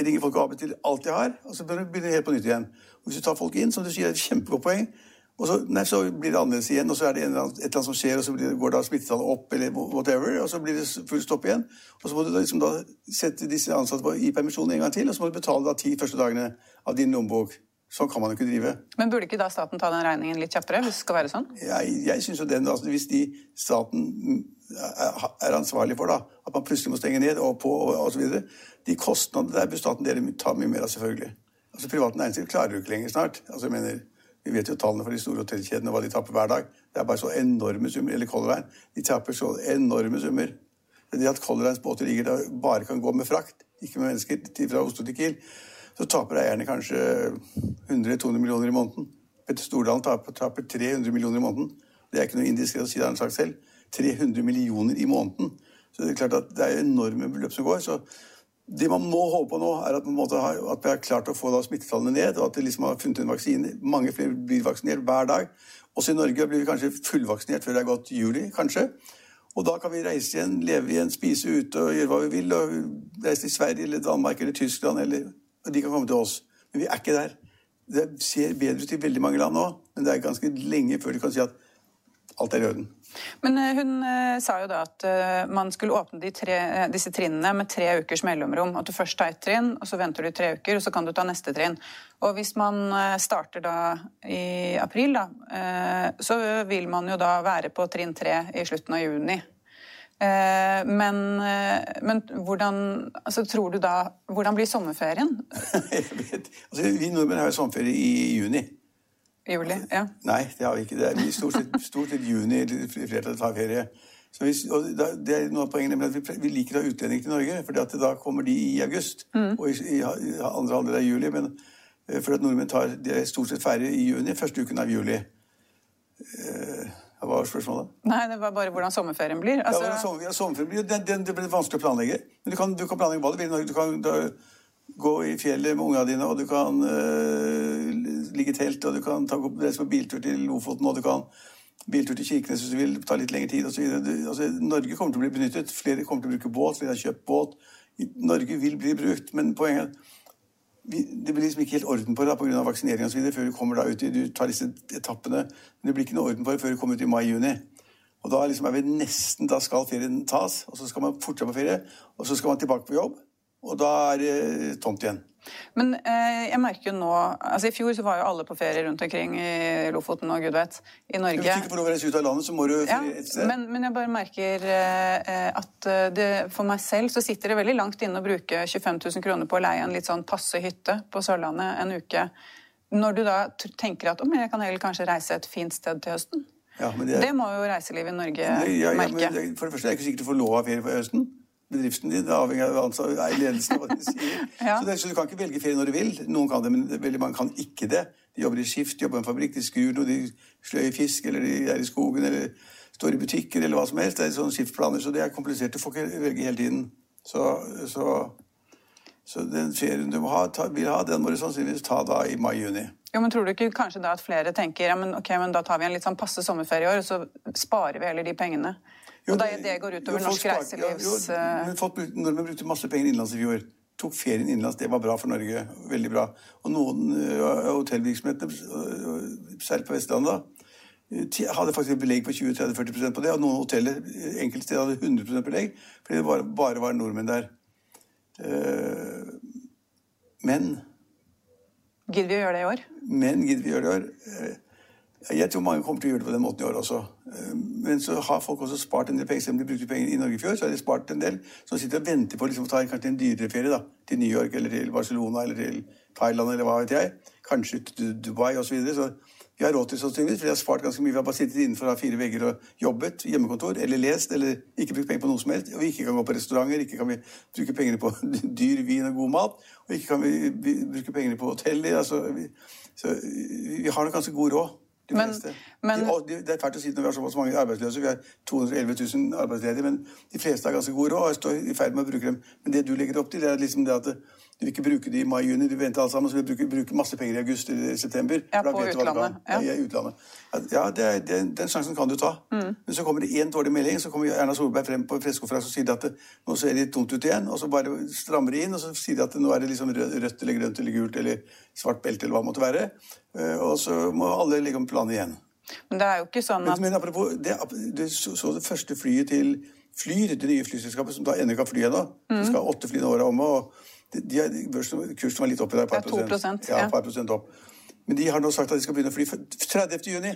ringer folk AB til alt de har, og så begynner det helt på nytt igjen. Og hvis du tar folk inn, som du sier, er et kjempegodt poeng, og så, nei, så, blir det annerledes igjen, og så er det eller annen, et eller annet som skjer, og så blir, går da smittetallet opp, eller whatever, og så blir det full stopp igjen. Og så må du da, liksom da sette disse ansatte i permisjon en gang til, og så må du betale da ti første dagene av din lommebok. Sånn kan man jo ikke drive. Men burde ikke da staten ta den regningen litt kjappere? hvis det skal være sånn? Jeg, jeg synes jo den, altså, Hvis de staten er ansvarlig for da, at man plutselig må stenge ned og på og osv. De kostnadene der bør staten dele ta mye mer av, selvfølgelig. Altså Privat næringsliv klarer du ikke lenger snart. Altså jeg mener, Vi vet jo tallene for de store hotellkjedene hva de tapper hver dag. Det er bare så enorme summer. Eller Color. De tapper så enorme summer. Det at Color Lines båter ligger der bare kan gå med frakt, ikke med mennesker, fra Oslo til Kiel så taper eierne kanskje 100-200 millioner i måneden. Petter Stordalen taper, taper, 300 millioner i måneden. Det er ikke noe indiskrét å si, det har han sagt selv. 300 millioner i måneden. Så det er klart at det er enorme beløp som går. så det man må håpe på nå, er at, har, at vi har klart å få smittetallene ned, og at de liksom har funnet en vaksine. Mange flere blir vaksinert hver dag. Også i Norge blir vi kanskje fullvaksinert før det er gått juli, kanskje. Og da kan vi reise igjen, leve igjen, spise ute og gjøre hva vi vil. og Reise til Sverige eller Danmark eller Tyskland eller og de kan komme til oss. Men vi er ikke der. Det ser bedre ut i veldig mange land nå, men det er ganske lenge før du kan si at alt er i orden. Men eh, hun eh, sa jo da at eh, man skulle åpne de tre, disse trinnene med tre ukers mellomrom. At du først tar ett trinn, og så venter du tre uker, og så kan du ta neste trinn. Og hvis man starter da i april, da, så vil man jo da være på trinn tre i slutten av juni. Men, men, hvordan altså, tror du da Hvordan blir sommerferien? jeg vet. Altså, vi nordmenn har jo sommerferie i juni. Juli, ja. Nei, det har vi ikke. Det er stort sett, stort sett juni flertallet tar ferie. Så hvis, og det er noe av poenget med at vi, vi liker å ha utlendinger til Norge, for da kommer de i august. Mm. Og i, i, andre halvdel av juli. Men eh, for at nordmenn tar, de er stort sett ferie i juni, første uken av juli. Uh, hva var spørsmålet? Nei, Det var bare hvordan sommerferien blir. Altså... Ja, sommer, ja, sommerferien blir, den, den, Det blir vanskelig å planlegge. Men du kan, du kan planlegge hva du vil. Du kan da, gå i fjellet med ungene dine, og du kan uh, ligge i telt, og du kan ta, reise på biltur til Lofoten, og du kan biltur til Kirkenes hvis du vil, ta litt lengre tid osv. Altså, Norge kommer til å bli benyttet. Flere kommer til å bruke båt, flere har kjøpt båt. Norge vil bli brukt, men poenget er det blir liksom ikke helt orden på det pga. vaksinering osv. før du kommer da ut i, du tar disse etappene. Men det blir ikke noe orden på det før du kommer ut i mai-juni. Og da liksom er vi nesten, da skal ferien tas, og så skal man fortsette på ferie. Og så skal man tilbake på jobb, og da er det tomt igjen. Men eh, jeg merker jo nå altså I fjor så var jo alle på ferie rundt omkring i Lofoten og gud vet, i Norge. Hvis du ikke får lov å reise ut av landet, så må du ja, et sted. Men, men, jeg bare merker eh, at eh, det, for meg selv så sitter det veldig langt inne å bruke 25 000 kroner på å leie en litt sånn passe hytte på Sørlandet en uke. Når du da tenker at om jeg kan heller kanskje reise et fint sted til høsten. Ja, det, er, det, må jo reiselivet i Norge ja, merke. for det første er det ikke sikkert du får lov av ferie på høsten bedriften din. Det avhenger av ledelsen hva de sier. ja. så, det, så, du kan ikke velge ferie når du vil. Noen kan det, men veldig mange kan ikke det. De jobber i skift, jobber i en fabrikk, de skur noe, de sløyer fisk, eller de er i skogen, eller står i butikker, eller hva som helst. Det er sånne skiftplaner, så det er komplisert. Du får ikke velge hele tiden. Så, så, så den ferien du ha, ta, vil ha, den må du sannsynligvis ta da i mai-juni. Jo, men Tror du ikke kanskje da at flere tenker ja, men ok, men da tar vi en litt sånn passe sommerferie i år, og så sparer vi heller de pengene? Jo, og da det går utover jo, norsk reiselivs... Ja, jo, folk, Nordmenn brukte masse penger innenlands i fjor. Tok ferien innenlands. Det var bra for Norge. Veldig bra. Og noen uh, hotellvirksomheter, særlig på Vestlandet, hadde faktisk belegg på 20-30-40% på det. Og noen hoteller enkelte steder hadde 100% belegg fordi det bare, bare var nordmenn der. Uh, men Gidder vi å gjøre det i år? Men gidder vi å gjøre det i år? Jeg tror mange kommer til å gjøre det på den måten i år også. Eh, Men så har folk også spart en del penger. Selv om de brukte penger i Norge i fjor, så har de spart en del som sitter og venter på liksom, å ta kanskje en dyrere ferie. da, Til New York eller til Barcelona eller til Thailand eller hva vet jeg. Kanskje til Dubai osv. Så, videre. så vi har råd til sannsynligvis, for de har spart ganske mye. Vi har bare sittet innenfor fire vegger og jobbet, hjemmekontor, eller lest, eller ikke brukt penger på noe som helst. Og vi ikke kan gå på restauranter, ikke kan vi bruke pengene på dyr vin og god mat, og ikke kan vi, bruke pengene på hoteller. Altså, så vi har nok ganske god råd. De Men- men- de, det er fælt å si når vi har såpass mange arbeidsløse. Vi har 211 000 arbeidsledige, men de fleste har ganske god råd og står i ferd med å bruke dem. Men det du legger opp til, det er liksom det at du vil ikke bruke det i mai-juni, du venter alle sammen, så vil bruke, bruke masse penger i august eller september. Ja, på utlandet, ja. Ja, i utlandet. Ja, det det, den sjansen kan du ta. Mm. Men så kommer det én dårlig melding, så kommer Erna Solberg frem på pressekonferansen og sier at det, nå ser det tomt ut igjen, og så bare strammer de inn, og så sier de at nå er det liksom rød- rødt eller grønt eller gult eller svart belte eller hva det måtte være. Eh, Og så må alle legge om planen igjen. Men det er jo ikke sånn at men apropos, det, du så, så det første flyet til Flyr, det nye flyselskapet, som da ennå kan fly ennå. Mm. Det skal åtte fly når året omme. og de, er, Kursen var litt opp der. dag. par Det er 2 prosent, Ja, par prosent opp. Men de har nå sagt at de skal begynne å fly 30. juni.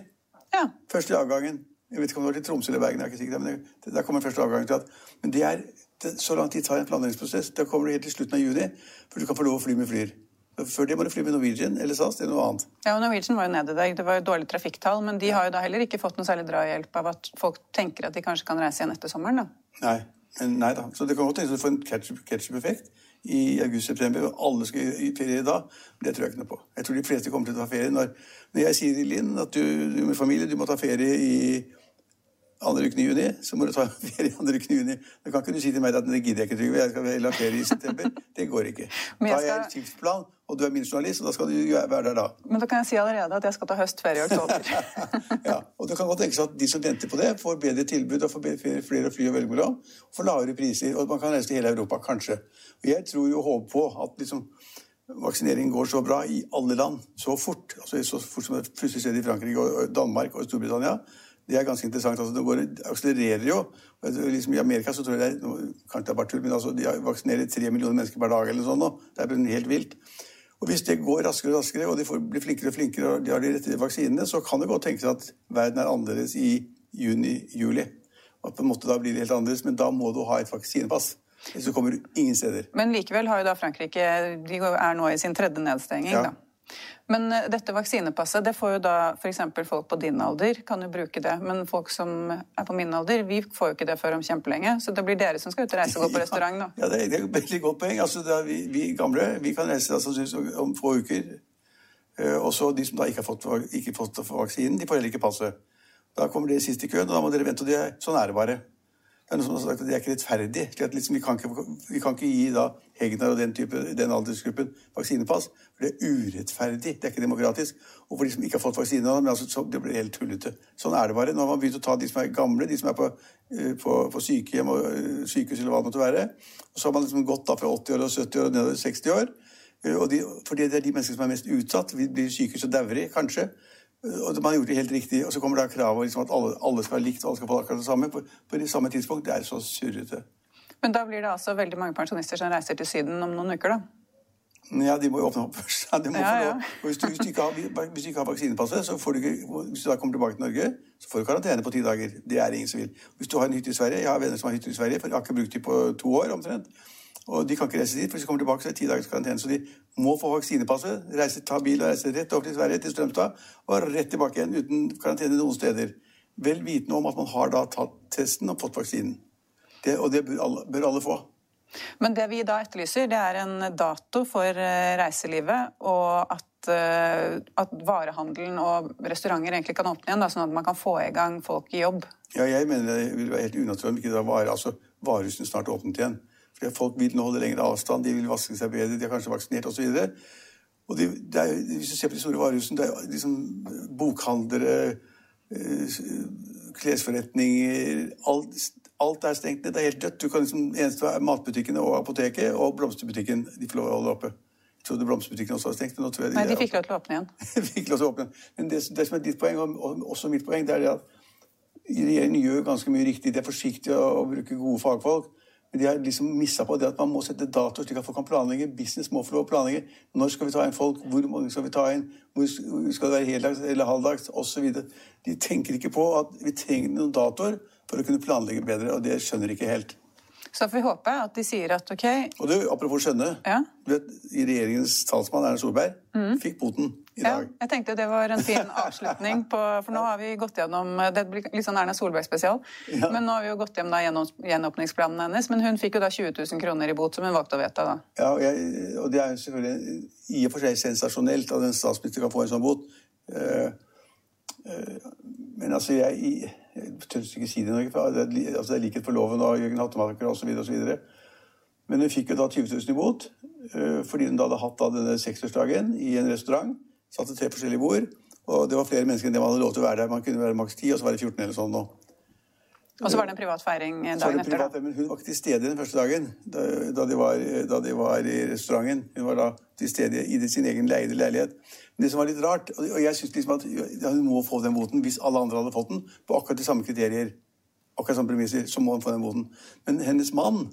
Ja. Første avgangen. Jeg vet ikke om det var til Tromsø eller Bergen. jeg er ikke sikker, men det, der kommer første avgangen til at, Men det er, det, så lang tid tar en planleggingsprosess. Da kommer det helt til slutten av juni, for du kan få lov å fly med Flyr. Før det må du fly med Norwegian eller SAS eller noe annet. Ja, og Norwegian var jo nede der. Det var jo dårlige trafikktall, men de har jo da heller ikke fått noe særlig drahjelp av at folk tenker at de kanskje kan reise igjen etter sommeren, da. Nei, nei da. Så det kan godt tenkes du får en ketchup- ketchup-effekt i august-september, og alle skal i ferie da. Men det tror jeg ikke noe på. Jeg tror de fleste kommer til å ta ferie når, når jeg sier til Linn at du, du med familie du må ta ferie i andre uken i juni, så må du ta ferie andre uken i juni. Da kan ikke du si til meg at det gidder jeg ikke, Trygve, jeg skal heller ha ferie i september. Det går ikke. Da har jeg en skiftplan, og du er min journalist, og da skal du være der da. Men da kan jeg si allerede at jeg skal ta høstferie i oktober. ja, og det kan godt tenkes at de som venter på det, får bedre tilbud og får bedre- flere, fly å velge mellom. Og får lavere priser, og man kan reise til hele Europa, kanskje. Og jeg tror jo og håper på at liksom, vaksineringen går så bra i alle land, så fort. Altså så fort som det plutselig skjedde i Frankrike og Danmark og Storbritannia. Det er ganske interessant. altså Det, går, akselererer jo. Liksom I Amerika så tror jeg det er, kanskje det er bare tull, men altså, de vaksinerer tre millioner mennesker per dag eller sånt nå. Det er helt vilt. Og Hvis det går raskere og raskere, og de får bli flinkere og flinkere, og de har de rette vaksinene, så kan det godt tenkes at verden er annerledes i juni-juli. At på en måte da blir det helt annerledes, men da må du ha et vaksinepass. Hvis så kommer du ingen steder. Men likevel har jo da Frankrike De er nå i sin tredje nedstenging, Ja. da. Men eh, dette vaksinepasset, det får jo da f.eks. folk på din alder kan jo bruke det. Men folk som er på min alder, vi får jo ikke det før om kjempelenge. Så det blir dere som skal ut og reise og gå på restaurant nå. Ja, det er, et veldig godt poeng. Altså, vi, vi gamle vi kan reise altså, om få uker. Eh, også de som da ikke har fått, ikke fått vaksinen, de får heller ikke passet. Da kommer dere sist i køen, og da må dere vente. og er, Sånn er det bare. Det er noen som har sagt at det er ikke rettferdig. at liksom, vi, kan ikke, vi kan ikke gi da Hegnar og den, type, den aldersgruppen vaksinepass. For det er urettferdig. Det er ikke demokratisk. Og for de som ikke har fått vaksine, men altså, så, det blir helt tullete. Sånn er det bare. Nå har man begynt å ta de som er gamle, de som er på, eh, på, på sykehjem og eh, sykehus eller hva det måtte være. Og så har man liksom gått da fra 80 år og 70 år og nedover 60 år. Eh, Og de, fordi det er de menneskene som er mest utsatt. Vi blir syke så dauer kanskje. Og man har gjort det helt riktig. Og så kommer da kravet liksom at alle, alle skal ha likt, og alle skal få akkurat det samme på, på det samme tidspunkt. Det er så surrete. Men da blir det altså veldig mange pensjonister som reiser til Syden om noen uker, da. Ja, de må jo åpne opp først. Ja, de må Ja, ja. Hvis, du, hvis, du ikke har, hvis du ikke har vaksinepasset, så får du ikke Hvis du da kommer tilbake til Norge, så får du karantene på ti dager. Det er ingen som vil. Hvis du har en hytte i Sverige Jeg har venner som har hytte i Sverige, for jeg har ikke brukt dem på to år omtrent. Og de kan ikke reise dit, for hvis de kommer tilbake, så er det ti dagers karantene. Så de må få vaksinepasset, reise, ta bil og reise rett over til Sverige, til Strømstad, og rett tilbake igjen uten karantene noen steder. Vel vitende om at man har da tatt testen og fått vaksinen. Det, og det bør alle, bør alle få. Men det vi da etterlyser, det er en dato for eh, reiselivet, og at, eh, at varehandelen og restauranter egentlig kan åpne igjen, da, sånn at man kan få i gang folk i jobb. Ja, jeg mener det vil være helt unaturlig om ikke det var altså, varehusene snart åpnet igjen. Folk vil nå holde lengre avstand, de vil vaske seg bedre, de er kanskje vaksinert osv. Og de, det er, hvis du ser på de store varehusene, det er liksom bokhandlere, eh, klesforretninger alt, alt er stengt ned. Det er helt dødt. Du kan liksom, eneste er matbutikkene og apoteket og blomsterbutikken. De får lov å holde oppe. Jeg trodde blomsterbutikken også var stengt. men nå tror jeg Nei, de fikk lov til å åpne igjen. fikk lov til å åpne. Men det, det som er ditt poeng, og og også mitt poeng, det er det at regjeringen gjør ganske mye riktig. De er forsiktige å, og bruker gode fagfolk. De har liksom missa på det at man må sette datoer slik at folk kan planlegge. Business må få lov å planlegge. Når skal vi ta inn folk? Hvor mange skal vi ta inn? Hvor skal det være heldags eller halvdags? Osv. De tenker ikke på at vi trenger noen datoer for å kunne planlegge bedre, og det skjønner de ikke helt. Så får vi håpe at de sier at ok Og du, Apropos skjønne. Ja. Du vet, Regjeringens talsmann Erna Solberg fikk boten i ja, jeg tenkte det var en fin avslutning på For nå har vi gått gjennom Det blir litt sånn Erna Solberg-spesial. Ja. Men nå har vi jo gått gjennom gjenåpningsplanen hennes. Men hun fikk jo da 20 000 kroner i bot, som hun valgte å vedta, da. Ja, og, jeg, og det er jo selvfølgelig i og for seg sensasjonelt at en statsminister kan få en sånn bot. Uh, uh, men altså, jeg, jeg tør ikke si det i Norge, for det er, altså, det er likhet for loven og Jørgen Hattemaker osv. osv. Men hun fikk jo da 20 000 i bot eh, fordi hun da hadde hatt da denne seksårsdagen i en restaurant. Satt til tre forskjellige bord, og det var flere mennesker enn det man hadde lov til å være der. Man kunne være maks 10, og så var det 14 eller sånn nå. Og så var det en privat feiring dagen etter. privat, da. men hun var ikke til stede den første dagen da, da, de var, da de var i restauranten. Hun var da til stede i sin egen leide leilighet. Men det som var litt rart, og og jeg synes liksom at hun må få den boten hvis alle andre hadde fått den, på akkurat de samme kriterier, akkurat samme premisser, så må hun få den boten. Men hennes mann,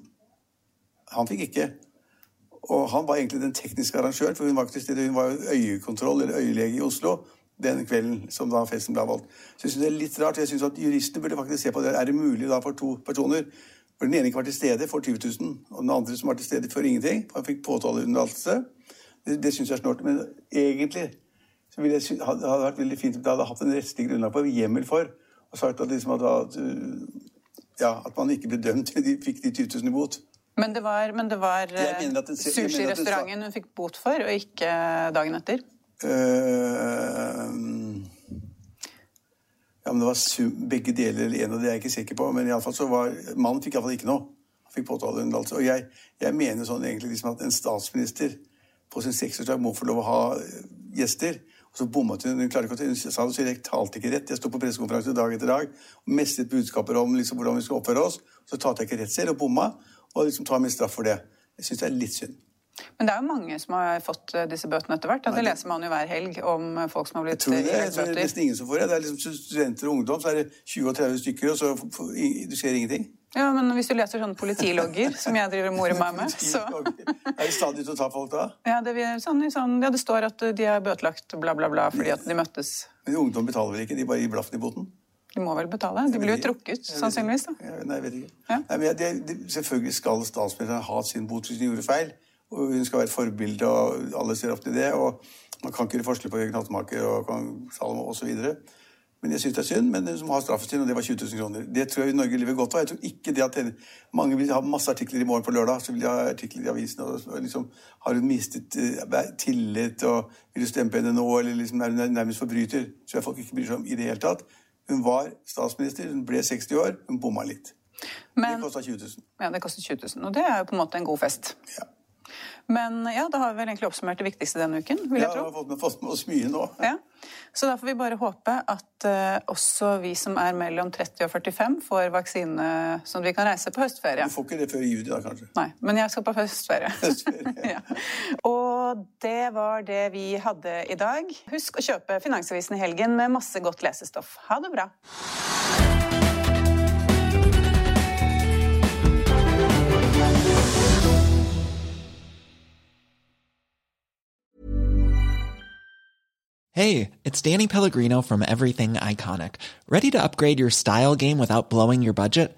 han fikk ikke. Og han var egentlig den tekniske arrangøren, for hun var ikke til stede. Hun var jo øyekontroll, eller øyelege i Oslo den kvelden som da festen ble avholdt. Så jeg synes det er litt rart. Jeg synes at juristene burde faktisk se på det. Er det mulig da for to personer For den ene ikke var til stede, får 20 000, og den andre som var til stede, får ingenting? For han fikk påtaleunnlatelse. Det, det syns jeg er snålt. Men egentlig så ville jeg, hadde det vært veldig fint om det hadde hatt en rettslig grunnlag på hjemmel for, og sagt at, liksom at, ja, at man ikke ble dømt de fikk de 20 000 i bot. Men det var, men det var den- sushirestauranten hun fikk bot for, og ikke dagen etter. Uh, ja, men det var begge deler eller en av det er jeg ikke sikker på. Men i alle fall så var mannen fikk iallfall ikke noe. Han fikk påtaleunnlatelse. Og jeg, jeg mener sånn egentlig liksom at en statsminister på sin seksårsdag må få lov å ha eh, gjester. Og så bommet hun. Hun klarte ikke å sa det, så jeg talte ikke rett. Jeg sto på pressekonferanse dag etter dag og mestet budskaper om liksom hvordan vi skulle oppføre oss. Så talte jeg ikke rett selv og bomma, og liksom tar min straff for det. Jeg syns det er litt synd. Men det er jo mange som har fått eh, disse bøtene etter hvert. Det leser man jo hver helg om eh, folk som har blitt eh, det? Jeg tror det er nesten ingen som får det. Det er liksom studenter og ungdom, så er det 20 og 30 stykker, og så du ser ingenting. Ja, men hvis du leser sånne politilogger, som jeg driver og morer meg med, så Er det stadig til å ta folk da? ja det, sånn, sånn, ja, det står at de er bøtelagt bla, bla, bla fordi at de møttes. Men ungdom betaler vel ikke, de bare gir blaffen i boten? De må vel betale? De blir jo trukket, sannsynligvis. da. Nei, jeg vet ikke. Ja. Nei, jeg- de, selvfølgelig skal statsministeren ha sin bot hvis hun gjorde feil. Og hun skal være et forbilde, og alle ser opp til det. Og man kan ikke gjøre forskjell på Jørgen Hattemaker og kong Salomo osv. Men jeg syns det er synd, men hun som har straffen sin, og det var 20 000 kroner. Det tror jeg Norge lever godt av. Jeg tror ikke det at Mange vil ha masse artikler i morgen på lørdag, så vil de ha artikler i avisen. og liksom, Har hun mistet eh, tillit, og vil du stempe henne nå, eller liksom er hun nærmest forbryter? Så jeg folk ikke bryr seg om i det hele tatt. Hun var statsminister, hun ble 60 år, hun bomma litt. Men, Det kosta 20 000. ja, det kostet 20 000, og det er jo på en måte en god fest. Ja. Men ja, da har vi vel egentlig oppsummert det viktigste denne uken, vil Ja, jeg vi tro. har fått med, fått med oss mye nå. Ja. Så da får vi bare håpe at uh, også vi som er mellom 30 og 45 får vaksine sånn at vi kan reise på høstferie. Du får ikke det før i juli, da, kanskje. Nei, men jeg skal på høstferie. Høstferie, ja. Og det var det vi hadde i dag. Husk å kjøpe Finansavisen i helgen med masse godt lesestoff. Ha det bra. Hey, it's Danny Pellegrino from Everything Iconic. Ready to upgrade your style game without blowing your budget?